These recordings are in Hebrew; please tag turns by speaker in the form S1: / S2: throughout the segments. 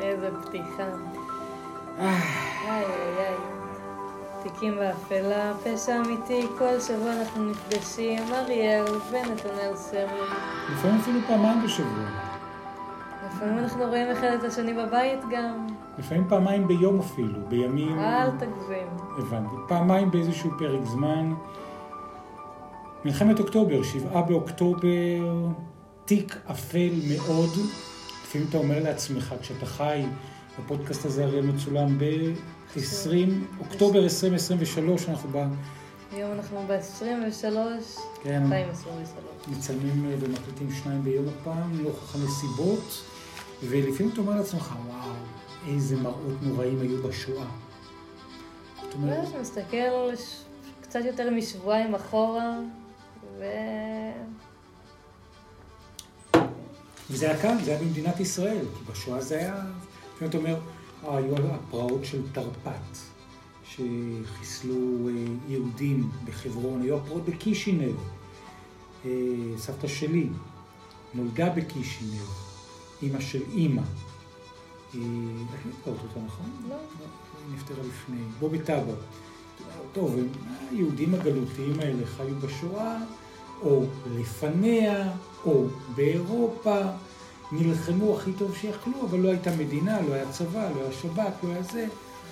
S1: איזה פתיחה. איי איי איי. תיקים באפלה, פשע אמיתי, כל שבוע אנחנו נפגשים, אריאל ונתנאל סמל.
S2: לפעמים אפילו פעמיים בשבוע.
S1: לפעמים אנחנו רואים אחד את השני בבית גם.
S2: לפעמים פעמיים ביום אפילו, בימים...
S1: אל תגזים.
S2: הבנתי. פעמיים באיזשהו פרק זמן. מלחמת אוקטובר, שבעה באוקטובר, תיק אפל מאוד. לפעמים אתה אומר לעצמך, כשאתה חי, הפודקאסט הזה הרי מצולם ב-20, אוקטובר 2023, אנחנו ב...
S1: היום אנחנו ב-23,
S2: כן,
S1: 2023.
S2: מצלמים אה, ומקליטים שניים ביום הפעם, נוכח הנסיבות, ולפעמים אתה אומר לעצמך, וואו, איזה מראות נוראים היו בשואה. אומרת,
S1: אתה מסתכל ש- קצת יותר משבועיים אחורה, ו...
S2: וזה היה כאן, זה היה במדינת ישראל, כי בשואה זה היה, לפעמים אתה אומר, אה, היו הפרעות של תרפ"ט, שחיסלו אה, יהודים בחברון, היו הפרעות בקישינב. אה, סבתא שלי נולדה בקישינב, אימא של אימא. את לא הכרת אותה, נכון?
S1: לא.
S2: היא נפטרה לפני, בובי טאבר. טוב, היהודים הגלותיים האלה חיו בשואה, או לפניה, או באירופה, נלחמו הכי טוב שיכלו, אבל לא הייתה מדינה, לא היה צבא, לא היה שב"כ, לא היה זה.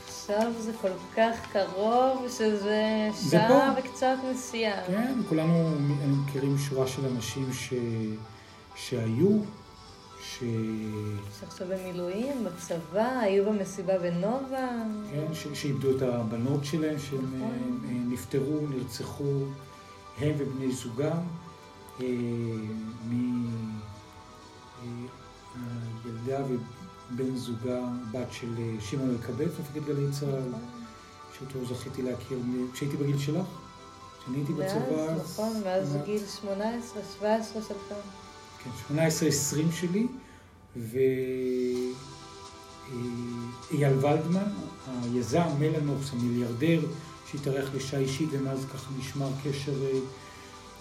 S1: עכשיו זה כל כך קרוב, שזה
S2: זה
S1: שעה. וקצת נסיעה.
S2: כן, כולנו מכירים שורה של אנשים ש... שהיו, ש...
S1: שעכשיו במילואים, בצבא, היו במסיבה בנובה.
S2: כן, ש... שאיבדו את הבנות שלהם, שהם
S1: נכון.
S2: אה, אה, נפטרו, נרצחו, הם ובני זוגם, מהילדה ובן זוגה, בת של אה, שמעון אלקבץ, מפקד גלי צה"ל,
S1: נכון.
S2: שאותו זכיתי להכיר כשהייתי בגיל שלך, כשאני הייתי בצבא.
S1: מאז,
S2: אז-
S1: נכון,
S2: כמעט-
S1: גיל 18, 17 שלך.
S2: כן, 18-20 שלי, ואייל ולדמן, היזם, מלאנוקס, המיליארדר, שהתארח לשעה אישית, ומאז ככה נשמר קשר אה,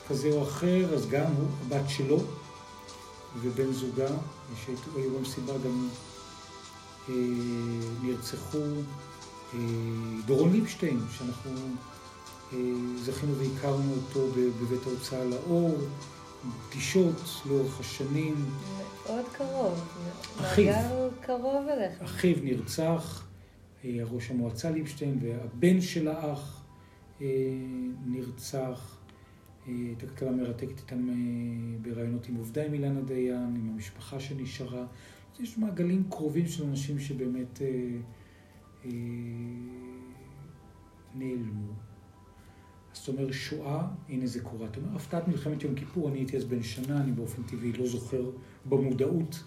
S2: כזה או אחר, אז גם הוא, הבת שלו ובן זוגה, שהיו במסיבה גם אה, נרצחו, אה, דורון ליבשטיין, שאנחנו אה, זכינו והכרנו אותו בבית ההוצאה לאור, פגישות לאורך השנים.
S1: מאוד קרוב.
S2: אחיו.
S1: קרוב אליך.
S2: אחיו נרצח, אה, ראש המועצה ליבשטיין, והבן של האח אה, נרצח. אה, הייתה כתבה מרתקת איתם אה, בראיונות עם עובדה עם אילנה דיין, עם המשפחה שנשארה. יש מעגלים קרובים של אנשים שבאמת אה, אה, נעלמו. אז אתה אומר, שואה, הנה זה קורה. אתה אומר, הפתעת מלחמת יום כיפור, אני הייתי אז בן שנה, אני באופן טבעי לא זוכר במודעות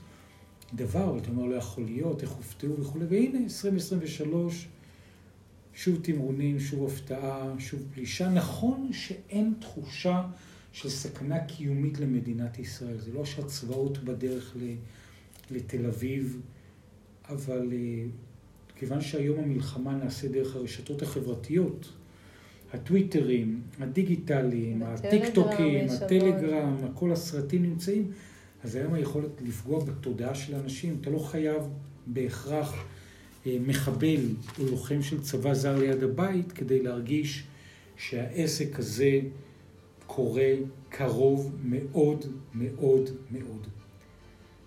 S2: דבר, ואתה אומר, לא יכול להיות, איך הופתעו וכולי, והנה, 2023, שוב תמרונים, שוב הפתעה, שוב פלישה. נכון שאין תחושה של סכנה קיומית למדינת ישראל. זה לא שהצבאות בדרך לתל אביב, אבל אה, כיוון שהיום המלחמה נעשית דרך הרשתות החברתיות, הטוויטרים, הדיגיטליים, הטיקטוקים. הטלגרם, כל הסרטים נמצאים, אז היום היכולת לפגוע בתודעה של האנשים, אתה לא חייב בהכרח מחבל או לוחם של צבא זר ליד הבית כדי להרגיש שהעסק הזה קורה קרוב מאוד מאוד מאוד.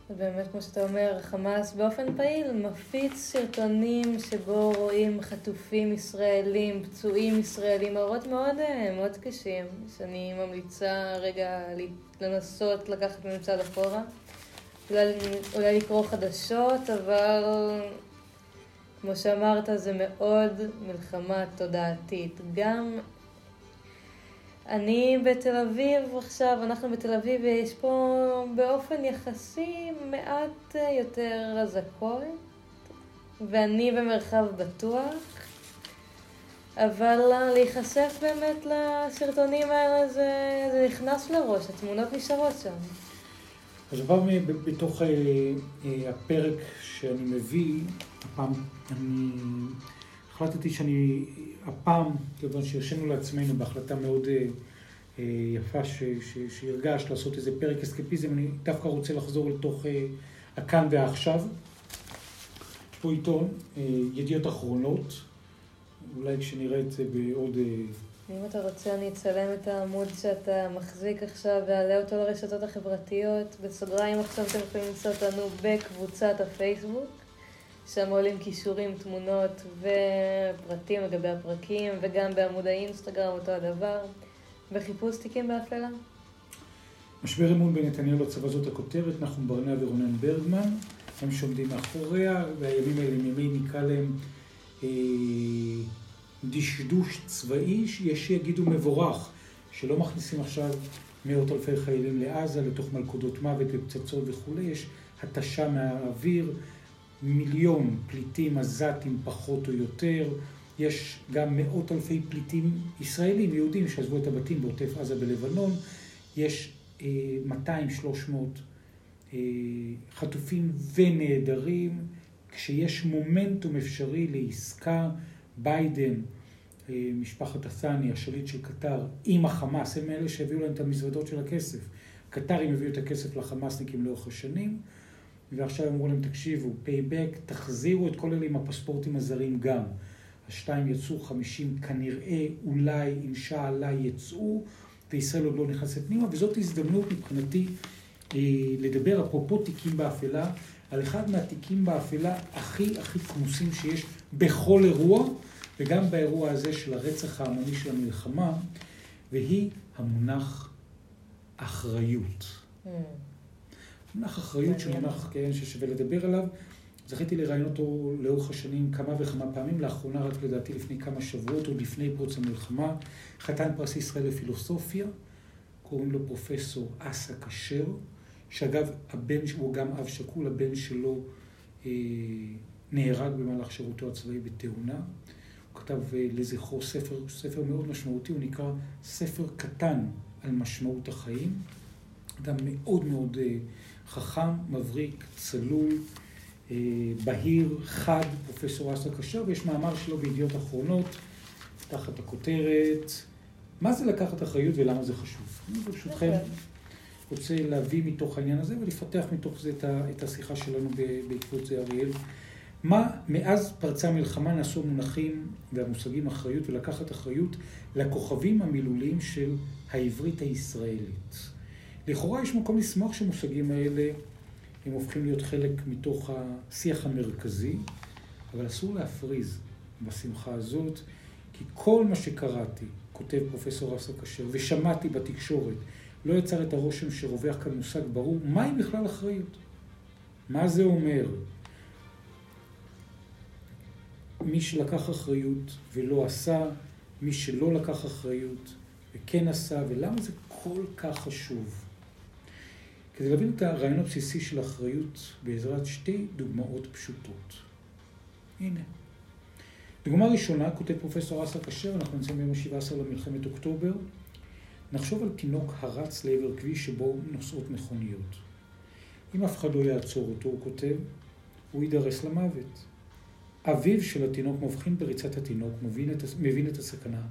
S1: ובאמת, כמו שאתה אומר, חמאס באופן פעיל מפיץ סרטונים שבו רואים חטופים ישראלים, פצועים ישראלים, מראות מאוד, אה, מאוד קשים, שאני ממליצה רגע לנסות לקחת מהם צעד אחורה. אולי, אולי לקרוא חדשות, אבל כמו שאמרת, זה מאוד מלחמה תודעתית. גם אני בתל אביב עכשיו, אנחנו בתל אביב, ויש פה באופן יחסי מעט אה, יותר אזעקות, ואני במרחב בטוח, אבל להיחשף באמת לסרטונים האלה זה, זה נכנס לראש, התמונות נשארות שם.
S2: אז כבר מ- ב- בתוך אה, אה, הפרק שאני מביא, הפעם אני החלטתי שאני, הפעם, כיוון שהרשינו לעצמנו בהחלטה מאוד אה, אה, יפה ש, ש, שהרגשת לעשות איזה פרק אסקפיזם, אני דווקא רוצה לחזור לתוך אה, הכאן והעכשיו. יש פה עיתון, אה, ידיעות אחרונות, אולי כשנראה את זה בעוד... אה,
S1: אם אתה רוצה, אני אצלם את העמוד שאתה מחזיק עכשיו ואעלה אותו לרשתות החברתיות. בסוגריים עכשיו אתם יכולים למצוא אותנו בקבוצת הפייסבוק. שם עולים כישורים, תמונות ופרטים לגבי הפרקים, וגם בעמוד האינסטגרם אותו הדבר. בחיפוש תיקים באפלה.
S2: משבר אמון בין נתניהו לצבא זאת הכותרת, נחום ברנע ורונן ברגמן, הם שעומדים מאחוריה, והימים האלה הם ימי נקרא להם אה, דשדוש צבאי, יש שיגידו מבורך, שלא מכניסים עכשיו מאות אלפי חיילים לעזה, לתוך מלכודות מוות ופצצות וכולי, יש התשה מהאוויר, מיליון פליטים עזתים פחות או יותר, יש גם מאות אלפי פליטים ישראלים, יהודים, שעזבו את הבתים בעוטף עזה בלבנון, יש 200-300 אה, חטופים ונעדרים, כשיש מומנטום אפשרי לעסקה, ביידן, אה, משפחת הסאני, השליט של קטר, עם החמאס, הם אלה שהביאו להם את המזוודות של הכסף. קטרים הביאו את הכסף לחמאסניקים לאורך השנים, ועכשיו אמרו להם, תקשיבו, payback, תחזירו את כל אלה עם הפספורטים הזרים גם. השתיים יצאו, חמישים כנראה, אולי, אינשאללה, יצאו, וישראל עוד לא נכנסת פנימה, וזאת הזדמנות מבחינתי אה, לדבר, אפרופו תיקים באפלה, על אחד מהתיקים באפלה הכי הכי כמוסים שיש בכל אירוע, וגם באירוע הזה של הרצח ההמוני של המלחמה, והיא המונח אחריות. Mm. מונח אחריות שמונח, כן, ששווה לדבר עליו. זכיתי לראיין אותו לאורך השנים כמה וכמה פעמים, לאחרונה רק לדעתי לפני כמה שבועות, עוד לפני פרוץ המלחמה, חתן פרס ישראל לפילוסופיה, קוראים לו פרופסור אסא כשר, שאגב, הבן, הוא גם אב שכול, הבן שלו אה, נהרג במהלך שירותו הצבאי בתאונה. הוא כתב אה, לזכרו ספר, ספר מאוד משמעותי, הוא נקרא ספר קטן על משמעות החיים. אדם מאוד מאוד אה, חכם, מבריק, צלול. אה, בהיר, חד, פרופסור אסא כשר, ויש מאמר שלו בידיעות אחרונות, תחת הכותרת, מה זה לקחת אחריות ולמה זה חשוב. אני ברשותכם רוצה להביא מתוך העניין הזה ולפתח מתוך זה את השיחה שלנו בעקבות זה, אריאל. מה, מאז פרצה המלחמה נעשו המונחים והמושגים אחריות ולקחת אחריות לכוכבים המילוליים של העברית הישראלית. לכאורה יש מקום לשמוח שהמושגים האלה הם הופכים להיות חלק מתוך השיח המרכזי, אבל אסור להפריז בשמחה הזאת, כי כל מה שקראתי, כותב פרופסור אסר כשר, ושמעתי בתקשורת, לא יצר את הרושם שרווח כאן מושג ברור, מהי בכלל אחריות? מה זה אומר? מי שלקח אחריות ולא עשה, מי שלא לקח אחריות וכן עשה, ולמה זה כל כך חשוב? כדי להבין את הרעיון הבסיסי של אחריות בעזרת שתי דוגמאות פשוטות. הנה. דוגמה ראשונה, כותב פרופסור אסא כשר, אנחנו נמצאים ביום ה-17 למלחמת אוקטובר, נחשוב על תינוק הרץ לעבר כביש שבו נוסעות מכוניות. אם אף אחד לא יעצור אותו, הוא כותב, הוא יידרס למוות. אביו של התינוק מבחין בריצת התינוק, מבין את, מבין את הסכנה,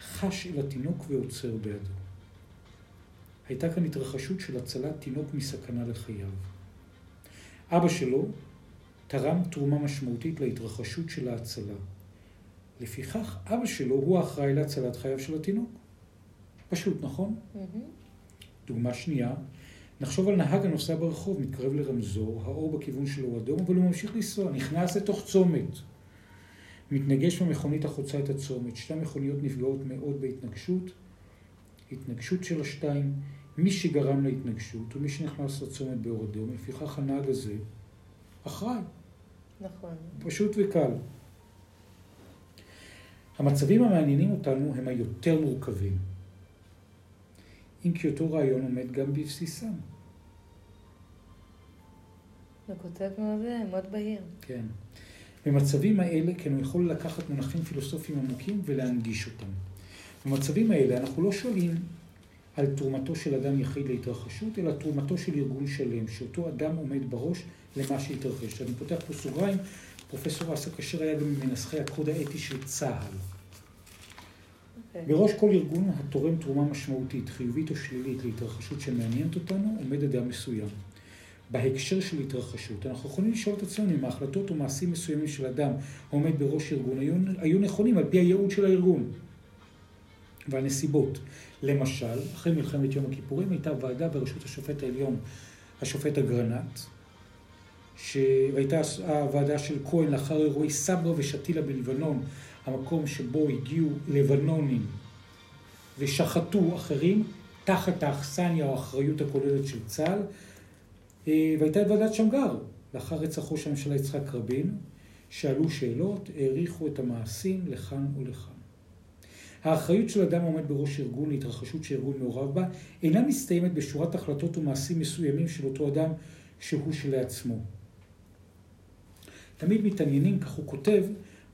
S2: חש אל התינוק ועוצר בידו. הייתה כאן התרחשות של הצלת תינוק מסכנה לחייו. אבא שלו תרם תרומה משמעותית להתרחשות של ההצלה. לפיכך, אבא שלו הוא האחראי להצלת חייו של התינוק. פשוט, נכון? Mm-hmm. דוגמה שנייה, נחשוב על נהג הנוסע ברחוב, מתקרב לרמזור, האור בכיוון שלו הוא אדום, אבל הוא ממשיך לנסוע, נכנס לתוך צומת. מתנגש במכונית החוצה את הצומת, שתי מכוניות נפגעות מאוד בהתנגשות, התנגשות של השתיים, מי שגרם להתנגשות הוא מי שנכנס לצומת באור אדום, לפיכך הנהג הזה אחראי.
S1: נכון.
S2: פשוט וקל. המצבים המעניינים אותנו הם היותר מורכבים. אם כי אותו רעיון עומד גם בבסיסם.
S1: הוא כותב מאוד, מאוד בהיר.
S2: כן. במצבים האלה, כן, הוא יכול לקחת מונחים פילוסופיים עמוקים ולהנגיש אותם. במצבים האלה אנחנו לא שואלים על תרומתו של אדם יחיד להתרחשות, אלא תרומתו של ארגון שלם, שאותו אדם עומד בראש למה שהתרחש. אני פותח פה סוגריים, פרופסור אסא כשר היה גם ממנסחי הקוד האתי של צה"ל. Okay. אוקיי. בראש כל ארגון התורם תרומה משמעותית, חיובית או שלילית, להתרחשות שמעניינת אותנו, עומד אדם מסוים. בהקשר של התרחשות. אנחנו יכולים לשאול את עצמנו אם ההחלטות או מעשים מסוימים של אדם העומד בראש ארגון היו, היו נכונים על פי הייעוד של הארגון והנסיבות. למשל, אחרי מלחמת יום הכיפורים הייתה ועדה בראשות השופט העליון, השופט אגרנט, שהייתה הוועדה של כהן לאחר אירועי סברה ושתילה בלבנון, המקום שבו הגיעו לבנונים ושחטו אחרים תחת האכסניה או האחריות הכוללת של צה"ל, אה, והייתה ועדת שמגר, לאחר רצח ראש הממשלה יצחק רבין, שאלו שאלות, העריכו את המעשים לכאן ולכאן. האחריות של אדם העומד בראש ארגון להתרחשות שארגון מעורב בה אינה מסתיימת בשורת החלטות ומעשים מסוימים של אותו אדם שהוא שלעצמו. תמיד מתעניינים, כך הוא כותב,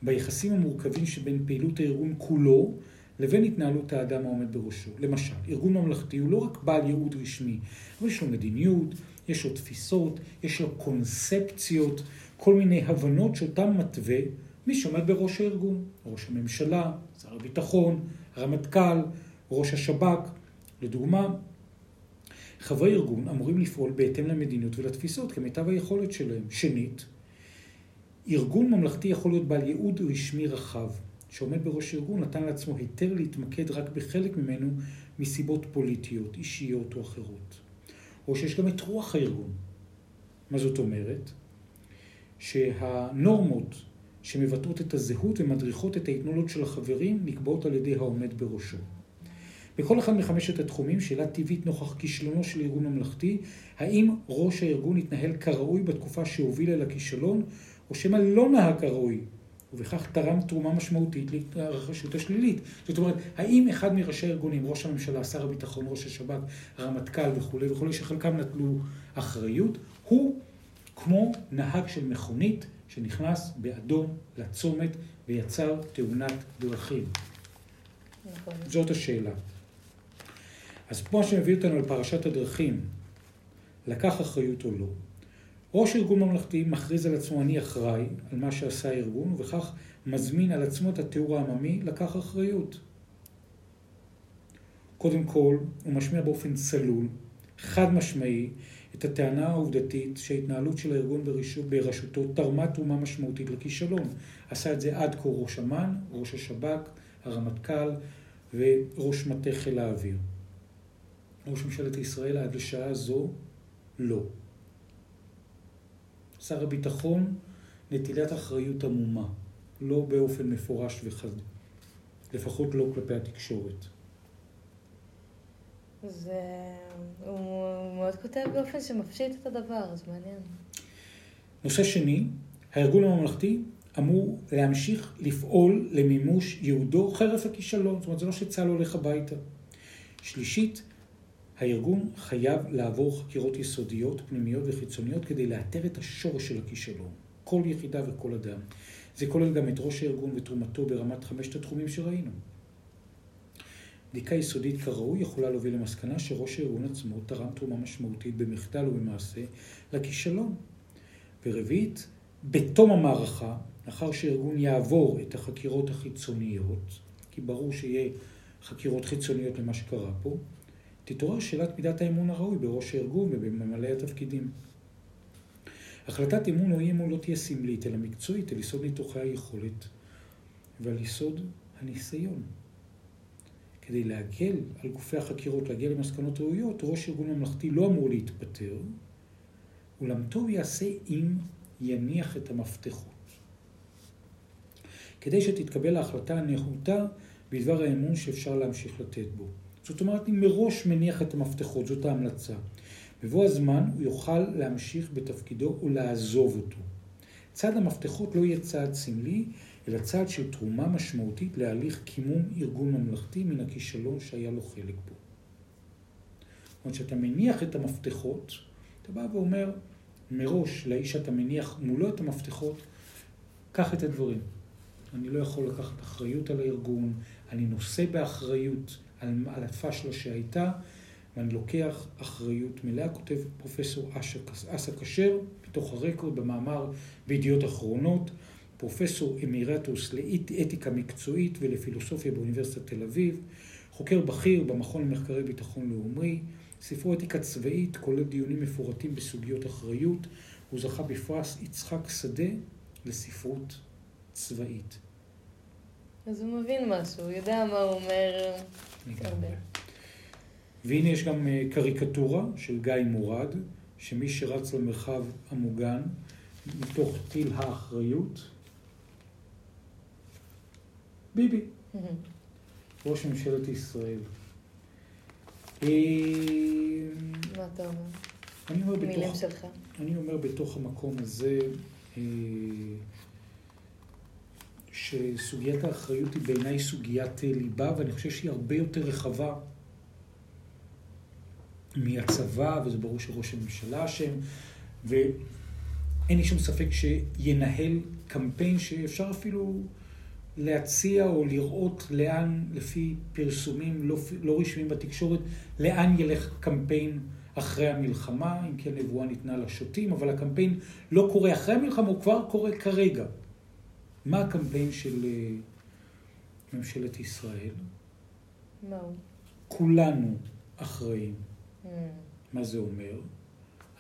S2: ביחסים המורכבים שבין פעילות הארגון כולו לבין התנהלות האדם העומד בראשו. למשל, ארגון ממלכתי הוא לא רק בעל ייעוד רשמי, אבל יש לו מדיניות, יש לו תפיסות, יש לו קונספציות, כל מיני הבנות שאותן מתווה מי שעומד בראש הארגון. ראש הממשלה, שר הביטחון, הרמטכ"ל, ראש השב"כ. לדוגמה, חברי ארגון אמורים לפעול בהתאם למדיניות ולתפיסות כמיטב היכולת שלהם. שנית, ארגון ממלכתי יכול להיות בעל ייעוד רשמי רחב. שעומד בראש ארגון נתן לעצמו היתר להתמקד רק בחלק ממנו מסיבות פוליטיות, אישיות או אחרות. או שיש גם את רוח הארגון. מה זאת אומרת? שהנורמות שמבטאות את הזהות ומדריכות את ההתנהלות של החברים נקבעות על ידי העומד בראשו. בכל אחד מחמשת התחומים, שאלה טבעית נוכח כישלונו של ארגון ממלכתי, האם ראש הארגון התנהל כראוי בתקופה שהובילה לכישלון, או שמא לא נהג כראוי, ובכך תרם תרומה משמעותית להתרחשות השלילית. זאת אומרת, האם אחד מראשי הארגונים, ראש הממשלה, שר הביטחון, ראש השב"כ, הרמטכ"ל וכולי וכולי, שחלקם נטלו אחריות, הוא כמו נהג של מכונית שנכנס באדום לצומת ויצר תאונת דרכים. נכון. זאת השאלה. אז פה שמביא אותנו לפרשת הדרכים, לקח אחריות או לא. ראש ארגון ממלכתי מכריז על עצמו אני אחראי על מה שעשה הארגון, ובכך מזמין על עצמו את התיאור העממי לקח אחריות. קודם כל, הוא משמיע באופן צלול, חד משמעי, את הטענה העובדתית שההתנהלות של הארגון בראשותו תרמה תרומה משמעותית לכישלון. עשה את זה עד כה ראש אמ"ן, ראש השב"כ, הרמטכ"ל וראש מטה חיל האוויר. ראש ממשלת ישראל עד לשעה זו לא. שר הביטחון נטילת אחריות עמומה, לא באופן מפורש וחד, לפחות לא כלפי התקשורת.
S1: זה... הוא מאוד כותב באופן שמפשיט את הדבר, אז מעניין.
S2: נושא שני, הארגון הממלכתי אמור להמשיך לפעול למימוש ייעודו חרף הכישלון. זאת אומרת, זה לא שצה"ל הולך הביתה. שלישית, הארגון חייב לעבור חקירות יסודיות, פנימיות וחיצוניות כדי לאתר את השורש של הכישלון. כל יחידה וכל אדם. זה כולל גם את ראש הארגון ותרומתו ברמת חמשת התחומים שראינו. בדיקה יסודית כראוי יכולה להוביל למסקנה שראש הארגון עצמו תרם תרומה משמעותית במחדל ובמעשה לכישלון. ורביעית, בתום המערכה, לאחר שהארגון יעבור את החקירות החיצוניות, כי ברור שיהיה חקירות חיצוניות למה שקרה פה, תתעורר שאלת מידת האמון הראוי בראש הארגון ובממלאי התפקידים. החלטת אמון או אי אמון לא תהיה סמלית, אלא מקצועית, על יסוד ניתוחי היכולת ועל יסוד הניסיון. כדי להגל על גופי החקירות, להגיע למסקנות ראויות, ראש ארגון ממלכתי לא אמור להתפטר, אולם טוב יעשה אם יניח את המפתחות. כדי שתתקבל ההחלטה הנחותה בדבר האמון שאפשר להמשיך לתת בו. זאת אומרת, אני מראש מניח את המפתחות, זאת ההמלצה. בבוא הזמן הוא יוכל להמשיך בתפקידו או לעזוב אותו. צעד המפתחות לא יהיה צעד סמלי, אלא צעד של תרומה משמעותית להליך קימום ארגון ממלכתי מן הכישלון שהיה לו חלק בו. זאת אומרת, כשאתה מניח את המפתחות, אתה בא ואומר מראש לאיש שאתה מניח מולו את המפתחות, קח את הדברים. אני לא יכול לקחת אחריות על הארגון, אני נושא באחריות על, על הפשלה שהייתה, ואני לוקח אחריות מלאה, כותב פרופסור אסא כשר, מתוך הרקורד במאמר בידיעות אחרונות, פרופסור אמירטוס לאתיקה מקצועית ולפילוסופיה באוניברסיטת תל אביב, חוקר בכיר במכון למחקרי ביטחון לאומי, ספרו אתיקה צבאית כולל דיונים מפורטים בסוגיות אחריות. הוא זכה בפרס יצחק שדה לספרות צבאית.
S1: אז הוא מבין משהו, הוא יודע מה הוא אומר.
S2: והנה יש גם אה, קריקטורה של גיא מורד, שמי שרץ למרחב המוגן, מתוך טיל האחריות, ביבי, ראש ממשלת ישראל.
S1: מה אתה אומר?
S2: אני אומר
S1: מילים
S2: בתוך,
S1: שלך.
S2: אני אומר בתוך המקום הזה, אה, שסוגיית האחריות היא בעיניי סוגיית אה, ליבה, ואני חושב שהיא הרבה יותר רחבה מהצבא, וזה ברור שראש הממשלה אשם, ואין לי שום ספק שינהל קמפיין שאפשר אפילו להציע או לראות לאן, לפי פרסומים לא, לא רשמיים בתקשורת, לאן ילך קמפיין אחרי המלחמה, אם כן נבואה ניתנה לשוטים, אבל הקמפיין לא קורה אחרי המלחמה, הוא כבר קורה כרגע. מה הקמפיין של אה, ממשלת ישראל?
S1: מה הוא?
S2: כולנו אחראים.
S1: Mm.
S2: מה זה אומר?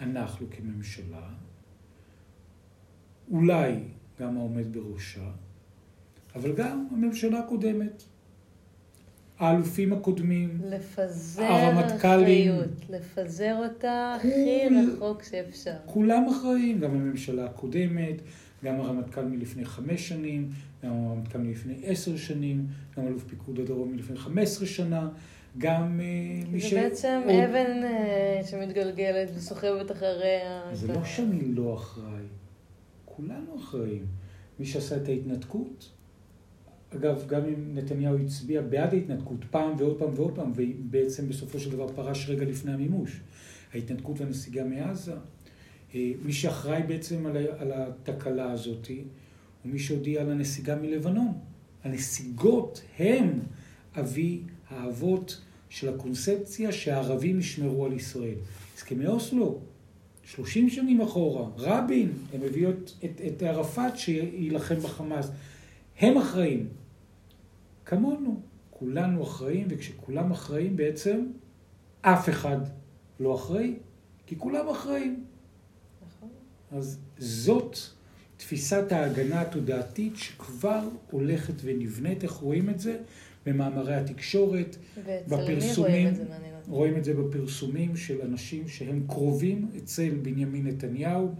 S2: אנחנו כממשלה, אולי גם העומד בראשה, אבל גם הממשלה הקודמת. האלופים הקודמים,
S1: לפזר
S2: הרמטכ"לים.
S1: אחריות, לפזר אותה הכי
S2: כול-
S1: רחוק שאפשר.
S2: כולם אחראים, גם הממשלה הקודמת, גם הרמטכ"ל מלפני חמש שנים, גם הרמטכ"ל מלפני עשר שנים, גם אלוף פיקוד הדרום מלפני חמש עשרה שנה, גם אה, מי
S1: זה
S2: ש...
S1: בעצם
S2: עוד-
S1: אבן אה, שמתגלגלת וסוחבת אחריה.
S2: זה לא שאני לא אחראי, כולנו אחראים. מי שעשה את ההתנתקות, אגב, גם אם נתניהו הצביע בעד ההתנתקות פעם ועוד פעם ועוד פעם, ובעצם בסופו של דבר פרש רגע לפני המימוש, ההתנתקות והנסיגה מעזה, אה, מי שאחראי בעצם על על התקלה הזאת, הוא מי שהודיע על הנסיגה מלבנון. הנסיגות הם אבי האבות של הקונספציה שהערבים ישמרו על ישראל. הסכמי אוסלו, 30 שנים אחורה, רבין, הם הביאו את, את, את ערפאת שיילחם בחמאס. הם אחראים. כמונו, כולנו אחראים, וכשכולם אחראים בעצם, אף אחד לא אחראי, כי כולם אחראים.
S1: נכון.
S2: אז זאת תפיסת ההגנה התודעתית שכבר הולכת ונבנית, איך רואים את זה? במאמרי התקשורת,
S1: מי רואים
S2: בפרסומים,
S1: את זה?
S2: רואים את זה בפרסומים של אנשים שהם קרובים אצל בנימין נתניהו,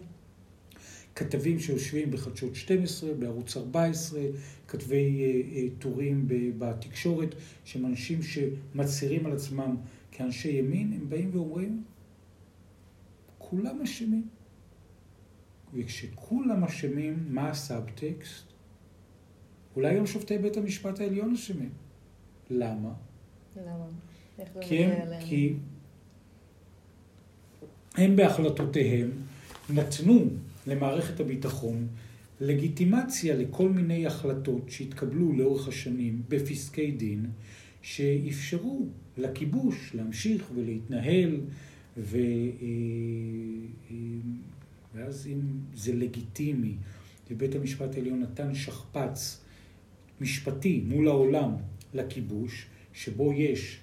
S2: כתבים שיושבים בחדשות 12, בערוץ 14, כתבי אה, אה, טורים בתקשורת, שהם אנשים שמצהירים על עצמם כאנשי ימין, הם באים ואומרים, כולם אשמים. וכשכולם אשמים, מה הסאבטקסט? אולי גם שופטי בית המשפט העליון אשמים. למה?
S1: למה? איך זה
S2: כי
S1: מגיע
S2: הם,
S1: אליהם?
S2: כי הם בהחלטותיהם נתנו למערכת הביטחון לגיטימציה לכל מיני החלטות שהתקבלו לאורך השנים בפסקי דין, שאפשרו לכיבוש להמשיך ולהתנהל, ו... אה, אה, ואז אם זה לגיטימי, ובית המשפט העליון נתן שכפ"ץ משפטי מול העולם לכיבוש, שבו יש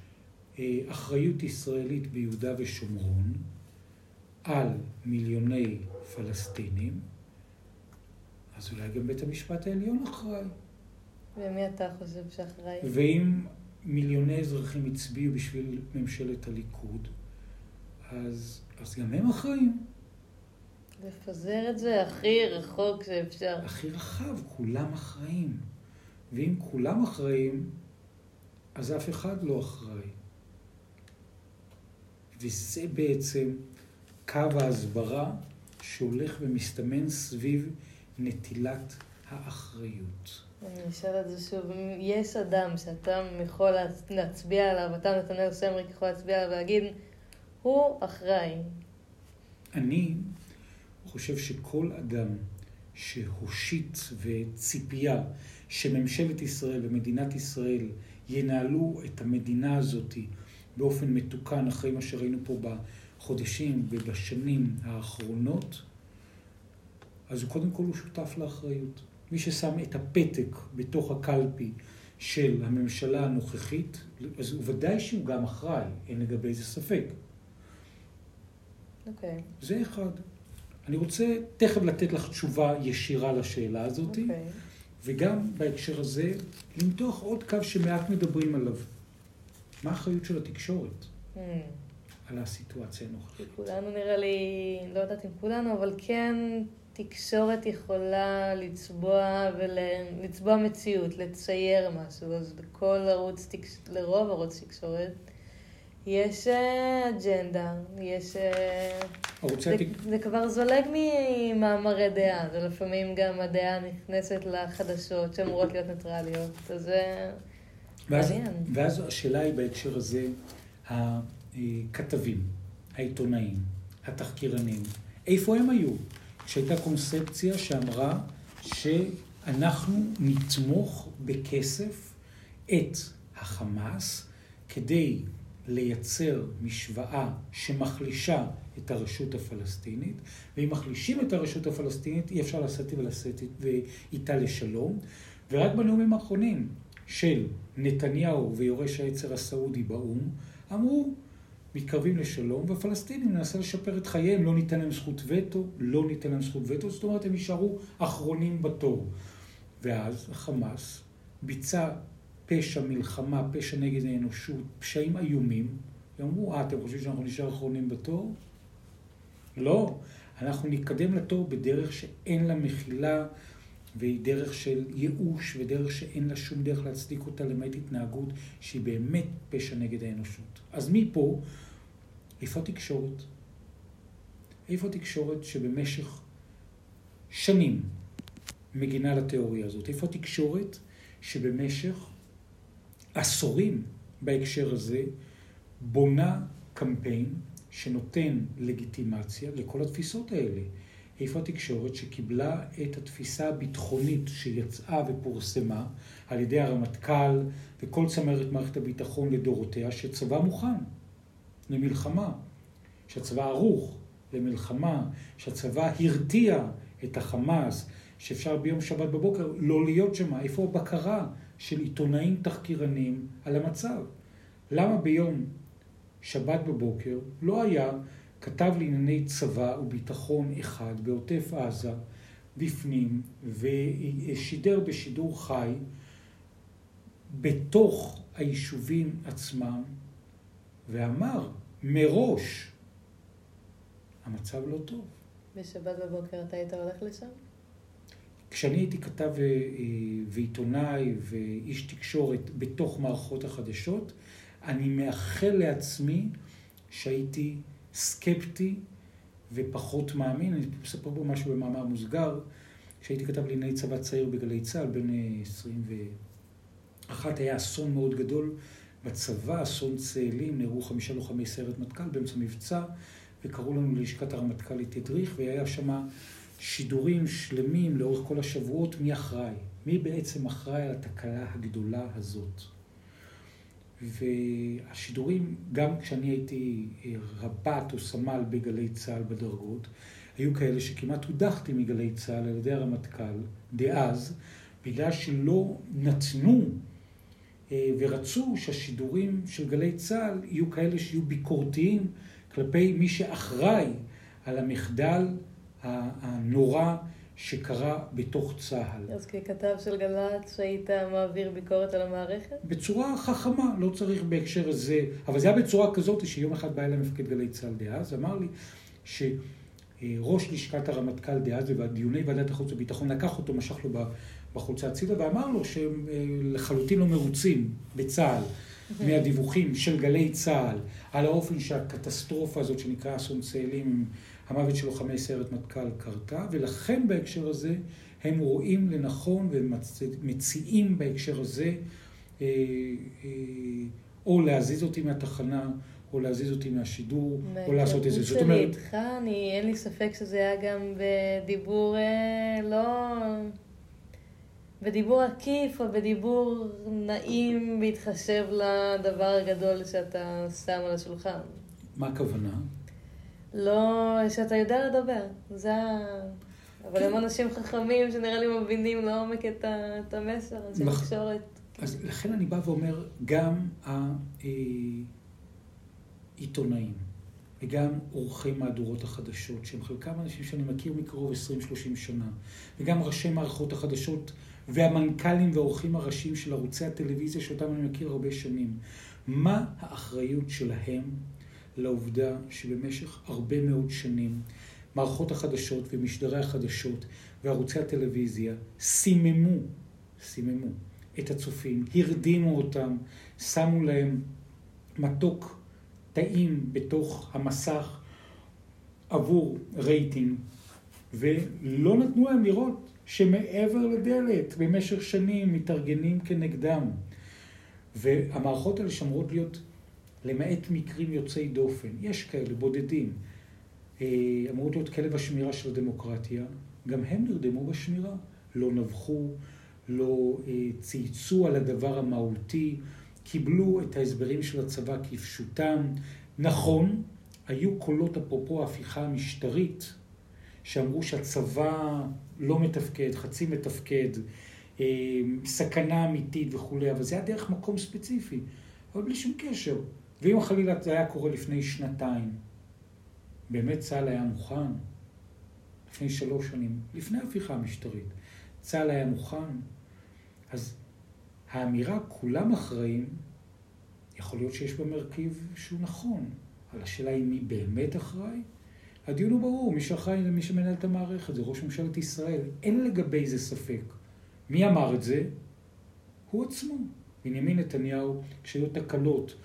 S2: אה, אחריות ישראלית ביהודה ושומרון על מיליוני פלסטינים, אז אולי גם בית המשפט העליון אחראי.
S1: ומי אתה חושב שאחראי?
S2: ואם מיליוני אזרחים הצביעו בשביל ממשלת הליכוד, אז, אז גם הם אחראים.
S1: לפזר את זה הכי רחוק שאפשר.
S2: הכי רחב, כולם אחראים. ואם כולם אחראים, אז אף אחד לא אחראי. וזה בעצם קו ההסברה שהולך ומסתמן סביב נטילת האחריות.
S1: אני אשאל את זה שוב, אם יש אדם שאתה יכול להצ- להצביע עליו, אתה נתנאל סמריק יכול להצביע עליו ולהגיד, הוא אחראי.
S2: אני חושב שכל אדם שהושיט וציפייה שממשלת ישראל ומדינת ישראל ינהלו את המדינה הזאת באופן מתוקן אחרי מה שראינו פה בחודשים ובשנים האחרונות, אז קודם כל הוא שותף לאחריות. מי ששם את הפתק בתוך הקלפי של הממשלה הנוכחית, אז הוא ודאי שהוא גם אחראי, אין לגבי זה ספק.
S1: אוקיי.
S2: זה אחד. אני רוצה תכף לתת לך תשובה ישירה לשאלה הזאת,
S1: אוקיי.
S2: וגם בהקשר הזה, למתוח עוד קו שמעט מדברים עליו. מה האחריות של התקשורת
S1: Hmm.
S2: על הסיטואציה הנוכחית?
S1: כולנו נראה לי, לא יודעת אם כולנו, אבל כן תקשורת יכולה לצבוע ולצבוע מציאות, לצייר משהו. אז בכל ערוץ, תקש... לרוב ערוץ תקשורת, יש אה, אג'נדה, יש... אה,
S2: ערוצי
S1: זה,
S2: התק...
S1: זה כבר זולג ממאמרי דעה, זה לפעמים גם הדעה נכנסת לחדשות שאמורות להיות ניטרליות, אז זה
S2: ואז,
S1: מעניין.
S2: ואז השאלה היא בהקשר הזה, הכתבים, העיתונאים, התחקירנים, איפה הם היו? כשהייתה קונספציה שאמרה שאנחנו נתמוך בכסף את החמאס כדי לייצר משוואה שמחלישה את הרשות הפלסטינית, ואם מחלישים את הרשות הפלסטינית אי אפשר לשאת ולשאת איתה לשלום. ורק בנאומים האחרונים של נתניהו ויורש העצר הסעודי באו"ם, אמרו, מתקרבים לשלום, והפלסטינים ננסה לשפר את חייהם, לא ניתן להם זכות וטו, לא ניתן להם זכות וטו, זאת אומרת הם יישארו אחרונים בתור. ואז החמאס ביצע פשע מלחמה, פשע נגד האנושות, פשעים איומים, ואמרו, אה, אתם חושבים שאנחנו נשאר אחרונים בתור? לא, אנחנו נתקדם לתור בדרך שאין לה מחילה, והיא דרך של ייאוש, ודרך שאין לה שום דרך להצדיק אותה למעט התנהגות שהיא באמת פשע נגד האנושות. אז מפה, איפה התקשורת? איפה התקשורת שבמשך שנים מגינה על התיאוריה הזאת? איפה התקשורת שבמשך עשורים בהקשר הזה בונה קמפיין שנותן לגיטימציה לכל התפיסות האלה? איפה התקשורת שקיבלה את התפיסה הביטחונית שיצאה ופורסמה על ידי הרמטכ"ל וכל צמרת מערכת הביטחון לדורותיה, שצבא מוכן למלחמה, שהצבא ערוך למלחמה, שהצבא הרתיע את החמאס, שאפשר ביום שבת בבוקר לא להיות שם, איפה הבקרה של עיתונאים תחקירנים על המצב? למה ביום שבת בבוקר לא היה כתב לענייני צבא וביטחון אחד בעוטף עזה, בפנים, ושידר בשידור חי בתוך היישובים עצמם, ואמר מראש, המצב לא טוב.
S1: בשבת בבוקר אתה היית הולך לשם?
S2: כשאני הייתי כתב אה, ועיתונאי ואיש תקשורת בתוך מערכות החדשות, אני מאחל לעצמי שהייתי סקפטי ופחות מאמין. אני אספר פה משהו במאמר מוסגר. כשהייתי כתב לענייני צבא צעיר בגלי צה"ל, בן 21, היה אסון מאוד גדול בצבא, אסון צאלים, נהרגו חמישה לוחמי סיירת מטכ"ל באמצע מבצע, וקראו לנו ללשכת הרמטכ"ל לתדריך, והיה שם שידורים שלמים לאורך כל השבועות, מי אחראי? מי בעצם אחראי על התקלה הגדולה הזאת? והשידורים, גם כשאני הייתי רב"ט או סמל בגלי צה"ל בדרגות, היו כאלה שכמעט הודחתי מגלי צה"ל על ידי הרמטכ"ל דאז, בגלל שלא נתנו ורצו שהשידורים של גלי צה"ל יהיו כאלה שיהיו ביקורתיים כלפי מי שאחראי על המחדל הנורא שקרה בתוך צה"ל.
S1: אז ככתב של גל"צ היית מעביר ביקורת על המערכת?
S2: בצורה חכמה, לא צריך בהקשר הזה, אבל זה היה בצורה כזאת שיום אחד בא אליי מפקד גלי צה"ל דאז, אמר לי שראש לשכת הרמטכ"ל דאז ובדיוני ועדת החוץ והביטחון לקח אותו, משך לו בחולצה הצידה ואמר לו שהם לחלוטין לא מרוצים בצה"ל מהדיווחים של גלי צה"ל על האופן שהקטסטרופה הזאת שנקרא אסון צאלים המוות של לוחמי סיירת מטכ"ל קרתה, ולכן בהקשר הזה הם רואים לנכון ומציעים בהקשר הזה אה, אה, או להזיז אותי מהתחנה, או להזיז אותי מהשידור, או לעשות איזה...
S1: זאת אומרת... איתך, אני, אין לי ספק שזה היה גם בדיבור אה, לא... בדיבור עקיף או בדיבור נעים בהתחשב לדבר הגדול שאתה שם על השולחן.
S2: מה הכוונה?
S1: לא, שאתה יודע לדבר, זה ה... אבל כן. הם אנשים חכמים שנראה לי מבינים לעומק את, ה... את המסר, אנשי מח... תקשורת.
S2: אז לכן אני בא ואומר, גם העיתונאים וגם עורכי מהדורות החדשות, שהם חלקם אנשים שאני מכיר מקרוב 20-30 שנה, וגם ראשי מערכות החדשות והמנכ"לים והעורכים הראשיים של ערוצי הטלוויזיה שאותם אני מכיר הרבה שנים. מה האחריות שלהם לעובדה שבמשך הרבה מאוד שנים מערכות החדשות ומשדרי החדשות וערוצי הטלוויזיה סיממו, סיממו את הצופים, הרדימו אותם, שמו להם מתוק טעים בתוך המסך עבור רייטינג, ולא נתנו להם לראות שמעבר לדלת במשך שנים מתארגנים כנגדם. והמערכות האלה שאמורות להיות, למעט מקרים יוצאי דופן, יש כאלה, בודדים, אה, אמורות להיות כלב השמירה של הדמוקרטיה, גם הם נרדמו בשמירה, לא נבחו, לא אה, צייצו על הדבר המהותי, קיבלו את ההסברים של הצבא כפשוטם. נכון, היו קולות אפרופו ההפיכה המשטרית, שאמרו שהצבא לא מתפקד, חצי מתפקד, אה, סכנה אמיתית וכולי, אבל זה היה דרך מקום ספציפי, אבל בלי שום קשר. ואם חלילה זה היה קורה לפני שנתיים, באמת צה"ל היה מוכן? לפני שלוש שנים, לפני ההפיכה המשטרית, צה"ל היה מוכן? אז האמירה כולם אחראים, יכול להיות שיש בה מרכיב שהוא נכון, אבל השאלה היא מי באמת אחראי? הדיון הוא ברור, מי שאחראי זה מי שמנהל את המערכת, זה ראש ממשלת ישראל. אין לגבי זה ספק. מי אמר את זה? הוא עצמו. בנימין נתניהו, כשהיו תקלות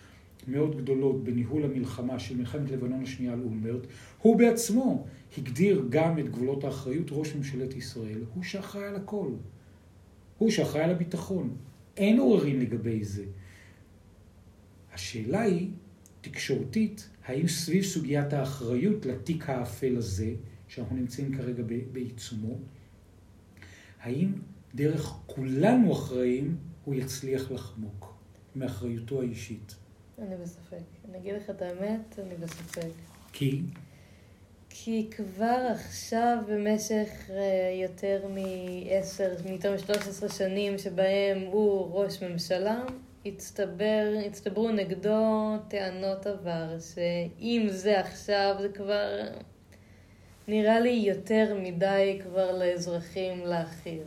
S2: מאוד גדולות בניהול המלחמה של מלחמת לבנון השנייה על אולמרט, הוא בעצמו הגדיר גם את גבולות האחריות ראש ממשלת ישראל, הוא שאחראי על הכל. הוא שאחראי על הביטחון. אין עוררין לגבי זה. השאלה היא, תקשורתית, האם סביב סוגיית האחריות לתיק האפל הזה, שאנחנו נמצאים כרגע בעיצומו, האם דרך כולנו אחראים הוא יצליח לחמוק מאחריותו האישית?
S1: אני בספק. אני אגיד לך את האמת, אני בספק.
S2: כי?
S1: כי כבר עכשיו, במשך אה, יותר מ-10, מיותר מ-13 שנים שבהם הוא ראש ממשלה, הצטבר, הצטברו נגדו טענות עבר, שאם זה עכשיו, זה כבר נראה לי יותר מדי כבר לאזרחים להכיל.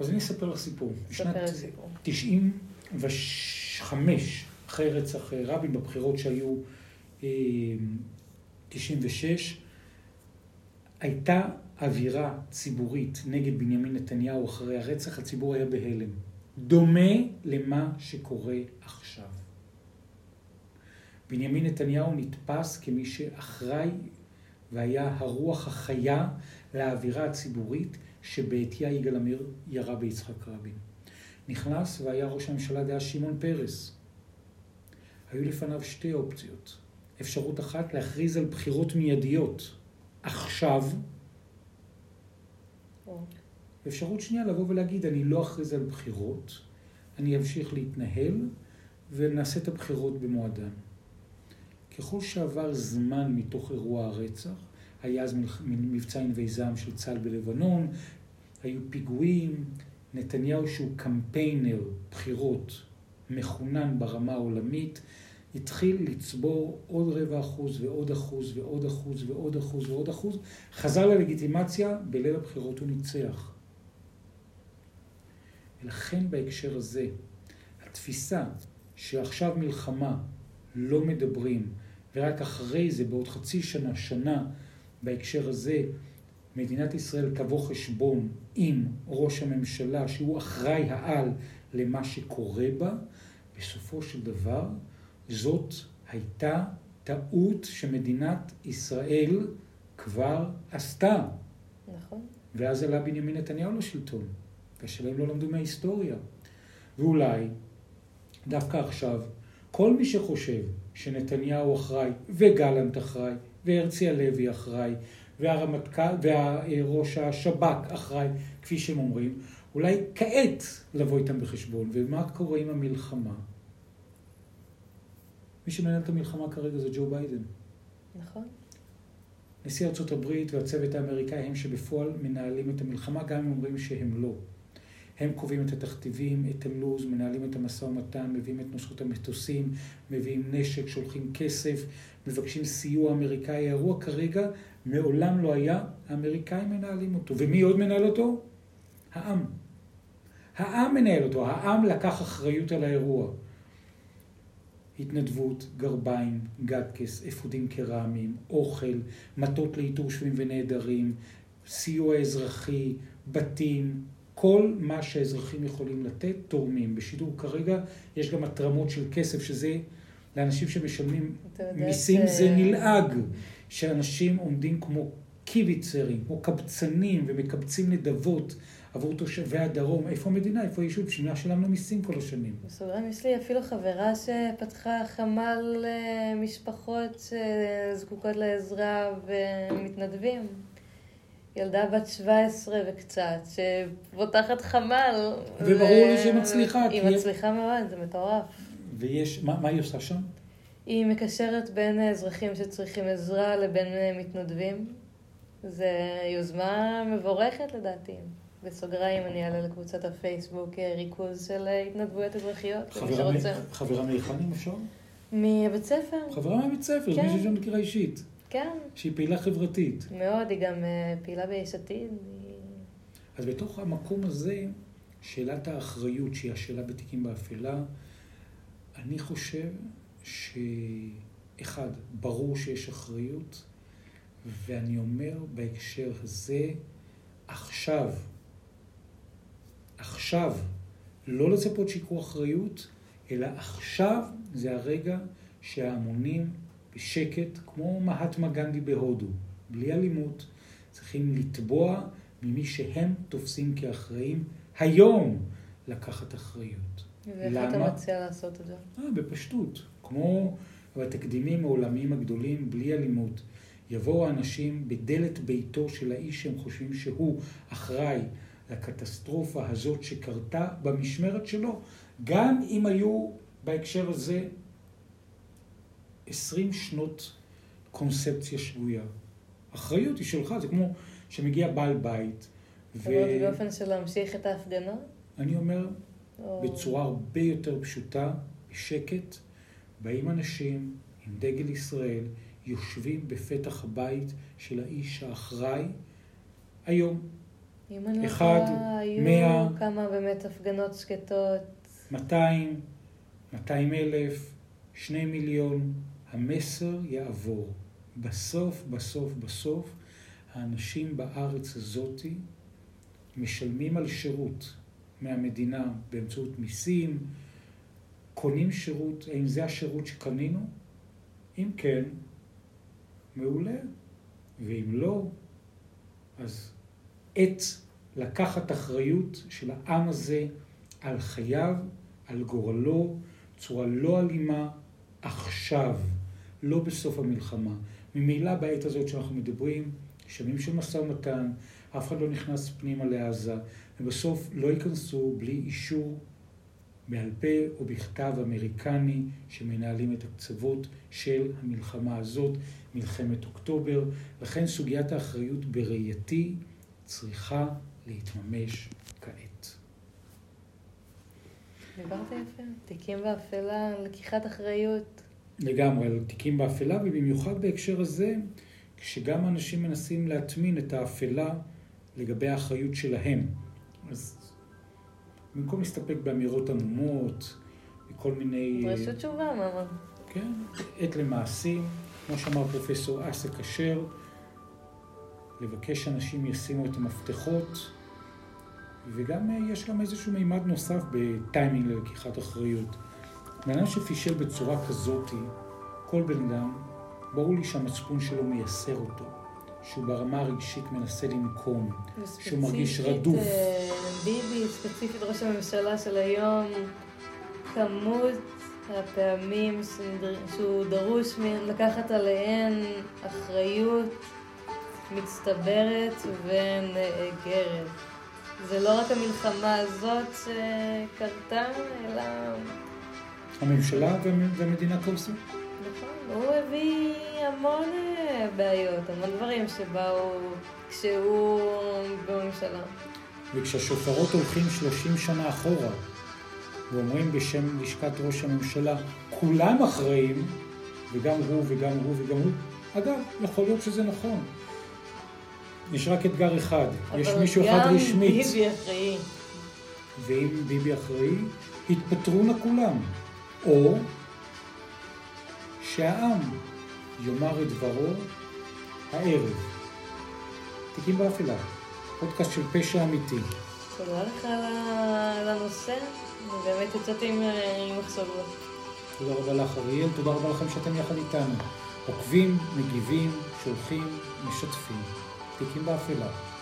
S2: אז אני אספר לך סיפור.
S1: ספר סיפור.
S2: 95, אחרי רצח רבין, בבחירות שהיו 96, אה, הייתה אווירה ציבורית נגד בנימין נתניהו אחרי הרצח, הציבור היה בהלם. דומה למה שקורה עכשיו. בנימין נתניהו נתפס כמי שאחראי והיה הרוח החיה לאווירה הציבורית שבעטיה יגאל עמיר ירה ביצחק רבין. נכנס והיה ראש הממשלה דאז שמעון פרס. היו לפניו שתי אופציות. אפשרות אחת להכריז על בחירות מיידיות עכשיו, אפשרות שנייה לבוא ולהגיד, אני לא אכריז על בחירות, אני אמשיך להתנהל ונעשה את הבחירות במועדן. ככל שעבר זמן מתוך אירוע הרצח, היה אז מבצע ענבי זעם של צה"ל בלבנון, היו פיגועים, נתניהו שהוא קמפיינר בחירות מחונן ברמה העולמית, התחיל לצבור עוד רבע אחוז ועוד אחוז ועוד אחוז ועוד אחוז ועוד אחוז, חזר ללגיטימציה, בליל הבחירות הוא ניצח. ולכן בהקשר הזה, התפיסה שעכשיו מלחמה לא מדברים, ורק אחרי זה, בעוד חצי שנה, שנה, בהקשר הזה, מדינת ישראל תבוא חשבון עם ראש הממשלה, שהוא אחראי העל למה שקורה בה, בסופו של דבר, זאת הייתה טעות שמדינת ישראל כבר עשתה.
S1: נכון.
S2: ואז עלה בנימין נתניהו לשלטון. והשאלה אם לא למדו מההיסטוריה. ואולי, דווקא עכשיו, כל מי שחושב שנתניהו אחראי, וגלנט אחראי, והרצי הלוי אחראי, והרמטכ"ל, וראש השב"כ אחראי, כפי שהם אומרים, אולי כעת לבוא איתם בחשבון. ומה קורה עם המלחמה? מי שמנהל את המלחמה כרגע זה ג'ו ביידן.
S1: נכון.
S2: נשיא ארצות הברית והצוות האמריקאי הם שבפועל מנהלים את המלחמה, גם אם אומרים שהם לא. הם קובעים את התכתיבים, את הלו"ז, מנהלים את המשא ומתן, מביאים את נוסחות המטוסים, מביאים נשק, שולחים כסף, מבקשים סיוע אמריקאי. האירוע כרגע מעולם לא היה, האמריקאים מנהלים אותו. ומי עוד מנהל אותו? העם. העם מנהל אותו, העם לקח אחריות על האירוע. התנדבות, גרביים, גטקס, אפודים קרמיים, אוכל, מטות לאיתור שבויים ונעדרים, סיוע אזרחי, בתים, כל מה שהאזרחים יכולים לתת, תורמים. בשידור כרגע יש גם התרמות של כסף, שזה לאנשים שמשלמים מיסים, ש... זה נלעג, שאנשים עומדים כמו קיביצרים, כמו קבצנים ומקבצים נדבות עבור תושבי הדרום. איפה המדינה? איפה היישוב? שמה שלמנו מיסים כל השנים.
S1: בסוגריים, יש לי אפילו חברה שפתחה חמ"ל אה, משפחות שזקוקות לעזרה ומתנדבים. ילדה בת 17 וקצת, שפותחת חמ"ל.
S2: וברור לי שהיא מצליחה.
S1: היא מצליחה מאוד, זה מטורף.
S2: ויש, מה, מה היא עושה שם?
S1: היא מקשרת בין אזרחים שצריכים עזרה לבין מתנדבים. זו יוזמה מבורכת לדעתי. בסוגריים אני אעלה לקבוצת הפייסבוק אה, ריכוז של אה, התנדבויות אזרחיות.
S2: חברה מהיכן אם אפשר?
S1: מבית ספר.
S2: חברה מהבית ספר, כן. מישהו שאני מכירה אישית.
S1: כן.
S2: שהיא פעילה חברתית.
S1: מאוד, היא גם אה, פעילה ביש עתיד.
S2: אז בתוך המקום הזה, שאלת האחריות, שהיא השאלה בתיקים באפלה, אני חושב שאחד, ברור שיש אחריות, ואני אומר בהקשר הזה, עכשיו, עכשיו, לא לצפות שיקחו אחריות, אלא עכשיו זה הרגע שההמונים בשקט, כמו מהטמה גנדי בהודו, בלי אלימות, צריכים לתבוע ממי שהם תופסים כאחראים היום לקחת אחריות.
S1: ואיך אתה מציע לעשות את זה?
S2: אה, בפשטות. כמו בתקדימים העולמיים הגדולים, בלי אלימות. יבואו האנשים בדלת ביתו של האיש שהם חושבים שהוא אחראי לקטסטרופה הזאת שקרתה במשמרת שלו, גם אם היו בהקשר הזה עשרים שנות קונספציה שבויה. אחריות היא שלך, זה כמו שמגיע בעל בית.
S1: ו... אומרת באופן של להמשיך את ההפגנות?
S2: אני אומר, או... בצורה הרבה יותר פשוטה, בשקט, באים אנשים עם דגל ישראל, יושבים בפתח הבית של האיש האחראי היום.
S1: אם אני טועה, היו מאה, כמה באמת הפגנות שקטות.
S2: 200, 200 אלף, 2 מיליון, המסר יעבור. בסוף, בסוף, בסוף, האנשים בארץ הזאתי משלמים על שירות מהמדינה באמצעות מיסים, קונים שירות, האם זה השירות שקנינו? אם כן, מעולה, ואם לא, אז עת לקחת אחריות של העם הזה על חייו, על גורלו, בצורה לא אלימה, עכשיו, לא בסוף המלחמה. ממילא בעת הזאת שאנחנו מדברים, שנים של משא ומתן, אף אחד לא נכנס פנימה לעזה, ובסוף לא ייכנסו בלי אישור בעל פה או בכתב אמריקני שמנהלים את הקצוות של המלחמה הזאת, מלחמת אוקטובר. לכן סוגיית האחריות בראייתי צריכה להתממש כעת.
S1: דיברת יפה, תיקים באפלה, לקיחת אחריות.
S2: לגמרי, על תיקים באפלה, ובמיוחד בהקשר הזה, כשגם אנשים מנסים להטמין את האפלה לגבי האחריות שלהם. אז במקום להסתפק באמירות עמומות, וכל מיני...
S1: דרשו תשובה, מה?
S2: כן, עת למעשים, כמו שאמר פרופסור אסק אשר, לבקש שאנשים ישימו את המפתחות, וגם אה, יש גם איזשהו מימד נוסף בטיימינג ללקיחת אחריות. בן אדם שפישל בצורה כזאת, כל בן אדם, ברור לי שהמצפון שלו מייסר אותו, שהוא ברמה הרגשית מנסה לנקום, שהוא מרגיש רדוף.
S1: אה, ביבי, ספציפית ראש הממשלה של היום, כמות הפעמים שהוא דרוש לקחת עליהן אחריות מצטברת ונאגרת. זה לא רק המלחמה הזאת שקרתה, אלא...
S2: הממשלה והמדינה קורסו.
S1: הוא הביא המון בעיות, המון דברים שבאו כשהוא בממשלה.
S2: וכשהשופרות הולכים 30 שנה אחורה, ואומרים בשם לשכת ראש הממשלה, כולם אחראים, וגם הוא וגם הוא וגם הוא, אגב, יכול להיות שזה נכון. יש רק אתגר אחד, יש מישהו אחד רשמית.
S1: אבל גם ביבי אחראי.
S2: ואם ביבי אחראי, יתפטרו נא כולם. או שהעם יאמר את דברו הערב. תיקים באפלה, פודקאסט של פשע אמיתי.
S1: תודה לך על הנושא, באמת יצאתי עם מחשבות.
S2: תודה רבה לך אריאל, תודה רבה לכם שאתם יחד איתנו. עוקבים, מגיבים, שולחים, משתפים. תיקים באפלה.